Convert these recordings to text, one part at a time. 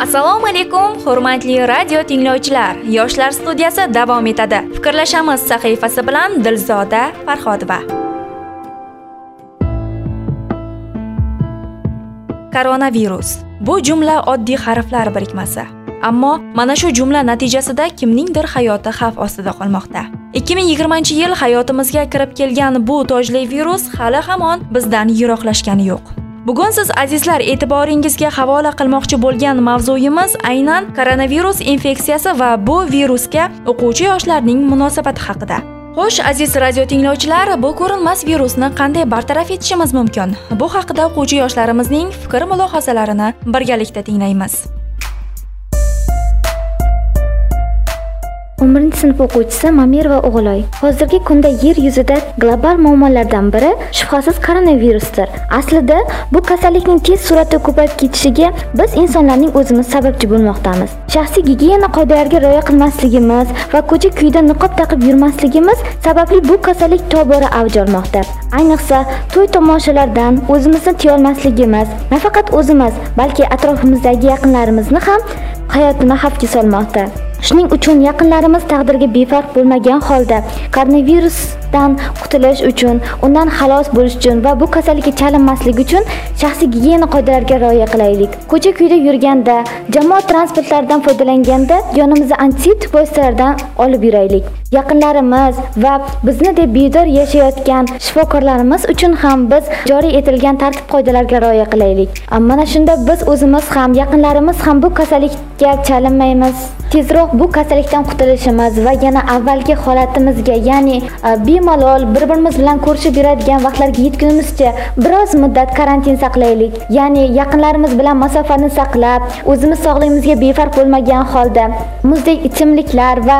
assalomu alaykum hurmatli radio tinglovchilar. Yoshlar studiyasi davom etadi. Fikrlashamiz sahifasi bilan dilzoda farhodova. Koronavirus. Bu jumla oddiy harflar birikmasi. Ammo mana shu jumla natijasida kimningdir hayoti xavf ostida qolmoqda. 2020 yil hayotimizga kirib kelgan bu tojli virus hali hamon bizdan yiroqlashgani yo'q. Bugun siz azizlar e'tiboringizga havola qilmoqchi bo'lgan mavzuyimiz aynan koronavirus infeksiyasi va bu virusga o'quvchi yoshlarning munosabati haqida. Xo'sh aziz radio tinglovchilar bu ko'rinmas virusni qanday bartaraf etishimiz mumkin? Bu haqida o'quvchi yoshlarimizning fikr mulohazalarini birgalikda tinglaymiz. 11 sinf o'quvchisi Mamirova O'g'iloy. Hozirgi kunda yer yuzida global muammolardan biri shubhasiz koronavirusdir. Aslida bu kasallikning tez suratda ko'payib ketishiga biz insonlarning o'zimiz sababchi bo'lmoqdamiz. Shaxsiy gigiyena qoidalariga rioya qilmasligimiz va ko'cha kuyda niqob taqib yurmasligimiz sababli bu kasallik tobora avj olmoqda. Ayniqsa, to'y tomoshalardan o'zimizni tiyolmasligimiz, nafaqat o'zimiz, balki atrofimizdagi yaqinlarimizni ham hayotini xavfga solmoqda. Shuning uchun yaqinlarimiz taqdirga befarq bo'lmagan holda koronavirusdan qutulish uchun, undan xalos bo'lish uchun va bu kasallikka chalinmaslik uchun shaxsiy gigiyena qoidalariga rioya qilaylik. Ko'cha-kuyda yurganda, jamoat transportlaridan foydalanganda yonimizda antiseptik vositalardan olib yuraylik. Yaqinlarimiz va bizni deb bedor yashayotgan shifokorlarimiz uchun ham biz joriy etilgan tartib qoidalarga rioya qilaylik. Mana shunda biz o'zimiz ham, yaqinlarimiz ham bu kasallikka chalinmaymiz. Tezroq bu kasallikdan qutulishimiz va yana avvalgi holatimizga, ya'ni bemalol bir-birimiz bilan ko'rishib yuradigan vaqtlarga yetgunimizcha biroz muddat karantin saqlaylik. Ya'ni yaqinlarimiz bilan masofani saqlab, o'zimiz sog'lig'imizga befarq bo'lmagan holda muzdek ichimliklar va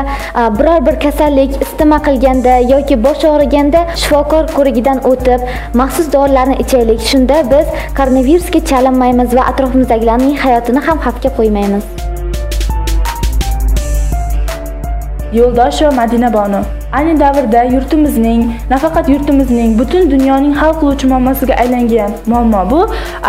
biror bir kasallik istima qilganda yoki bosh og'riganda shifokor ko'rigidan o'tib, maxsus dorilarni ichaylik. Shunda biz koronavirusga chalinmaymiz va atrofimizdagilarning hayotini ham xavfga qo'ymaymiz. yo'ldosh va madina bonu ayni davrda yurtimizning nafaqat yurtimizning butun dunyoning hal qiluvchi muammosiga aylangan muammo bu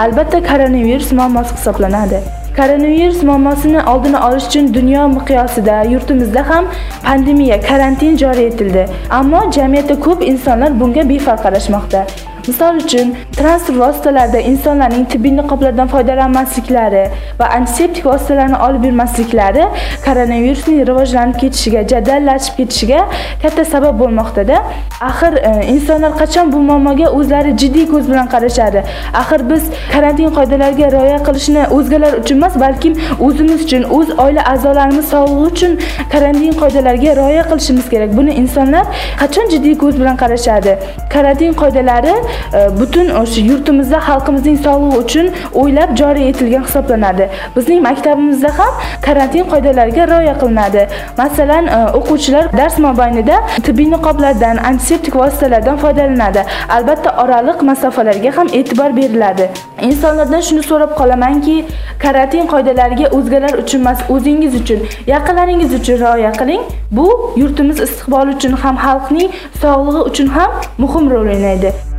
albatta koronavirus muammosi hisoblanadi koronavirus muammosini oldini olish uchun dunyo miqyosida yurtimizda ham pandemiya karantin joriy etildi. Ammo jamiyatda ko'p insonlar bunga befarq qarashmoqda misol uchun transport vositalarida insonlarning tibbiy niqoblardan foydalanmasliklari va antiseptik vositalarni olib yurmasliklari koronavirusning rivojlanib ketishiga jadallashib ketishiga katta sabab bo'lmoqdada. Axir e, insonlar qachon bu muammoga o'zlari jiddiy ko'z bilan qarashadi? Axir biz karantin qoidalariga rioya qilishni o'zgalar uchun emas balkim o'zimiz uchun o'z oila a'zolarimiz sog'lig'i uchun karantin qoidalariga rioya qilishimiz kerak. Buni insonlar qachon jiddiy ko'z bilan qarashadi? Karantin qoidalari Э, butun э, o'sha yurtimizda xalqimizning sog'lig'i uchun o'ylab joriy etilgan hisoblanadi. Bizning maktabimizda ham karantin qoidalariga rioya qilinadi. Masalan e, o'quvchilar dars mobaynida tibbiy niqoblardan antiseptik vositalardan foydalanadi. Albatta oraliq masofalarga ham e'tibor beriladi. Insonlardan shuni so'rab qolamanki karantin qoidalariga o'zgalar uchun emas o'zingiz uchun yaqinlaringiz uchun rioya qiling. Bu yurtimiz istiqboli uchun ham xalqning sog'lig'i uchun ham muhim rol o'ynaydi.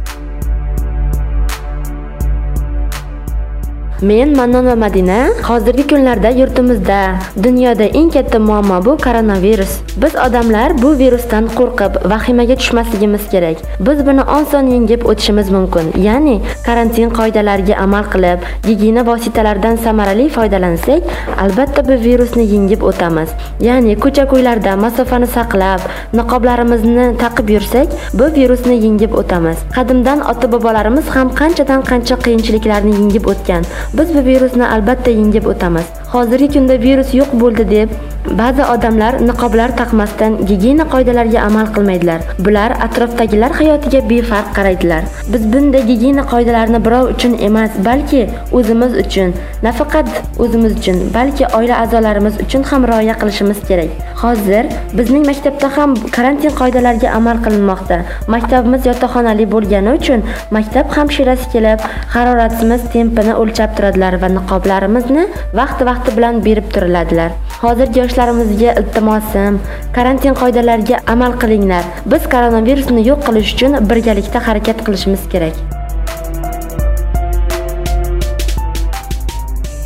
Men Mannon va Madina. Hozirgi kunlarda yurtimizda, dunyoda eng katta muammo bu koronavirus. Biz odamlar bu virusdan qo'rqib, vahimaga tushmasligimiz kerak. Biz buni oson yengib o'tishimiz mumkin. Ya'ni karantin qoidalariga amal qilib, gigiyena vositalaridan samarali foydalansak, albatta bu virusni yengib o'tamiz. Ya'ni ko'cha-ko'ylarda masofani saqlab, niqoblarimizni taqib yursak, bu virusni yengib o'tamiz. Qadimdan ota-bobolarimiz ham qanchadan qancha qiyinchiliklarni yengib o'tgan. Biz bu virusni albatta yengib o'tamiz. Hozirgi kunda virus yo'q bo'ldi deb ba'zi odamlar niqoblar taqmasdan gigiyena qoidalariga amal qilmaydilar. Bular atrofdagilar hayotiga befarq qaraydilar. Biz bunday gigiyena qoidalarini birov uchun emas, balki o'zimiz uchun, nafaqat o'zimiz uchun, balki oila a'zolarimiz uchun ham rioya qilishimiz kerak. Hozir bizning maktabda ham karantin qoidalariga amal qilinmoqda. Maktabimiz yotoqxonali bo'lgani uchun maktab hamshirasi kelib, haroratimiz tempini o'lchab turadilar va niqoblarimizni vaqti-vaqti bilan berib turiladilar. Hozir yoshlarimizga iltimosim, karantin qoidalariga amal qilinglar. Biz koronavirusni yo'q qilish uchun birgalikda harakat qilishimiz kerak.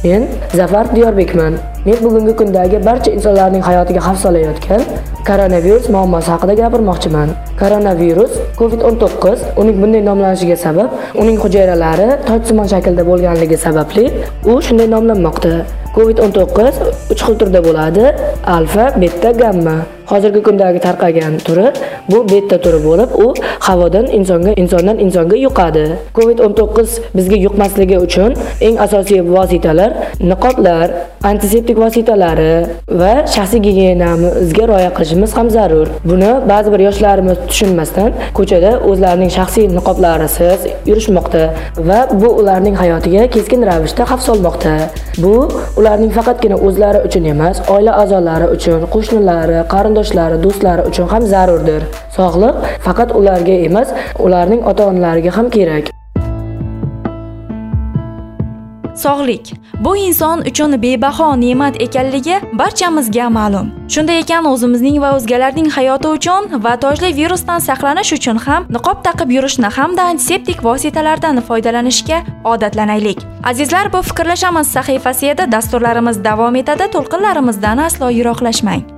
Men Zafar Diyorbekman. Men bugungi kundagi barcha insonlarning hayotiga xavf solayotgan koronavirus muammosi haqida gapirmoqchiman. Koronavirus COVID-19 uning bunday nomlanishiga sabab uning hujayralari tojsimon shaklda bo'lganligi sababli u shunday nomlanmoqda. COVID-19 uch xil turda bo'ladi: alfa, beta, gamma. Hozirgi kundagi tarqagan turi bu beta turi bo'lib, u havodan insonga, insondan insonga yuqadi. COVID-19 bizga yuqmasligi uchun eng asosiy vositalar niqoblar, antiseptik vositalari va shaxsiy gigiyenamizga rioya qilishimiz ham zarur. Buni ba'zi bir yoshlarimiz tushunmasdan ko'chada o'zlarining shaxsiy niqoblarisiz yurishmoqda va bu ularning hayotiga keskin ravishda xavf solmoqda. Bu ularning faqatgina o'zlari uchun emas, oila a'zolari uchun, qo'shnilari, qarindoshlari, do'stlari uchun ham zarurdir. Sog'liq faqat ularga emas, ularning ota-onalariga ham kerak. Sog'lik bu inson uchun bebaho ne'mat ekanligi barchamizga ma'lum. Shunday ekan, o'zimizning va o'zgalarning hayoti uchun va tojli virusdan saqlanish uchun ham niqob taqib yurishni hamda antiseptik vositalardan foydalanishga odatlanaylik. Azizlar, bu fikrlashamiz sahifasida dasturlarimiz davom etadi. To'lqinlarimizdan aslo yiroqlashmang.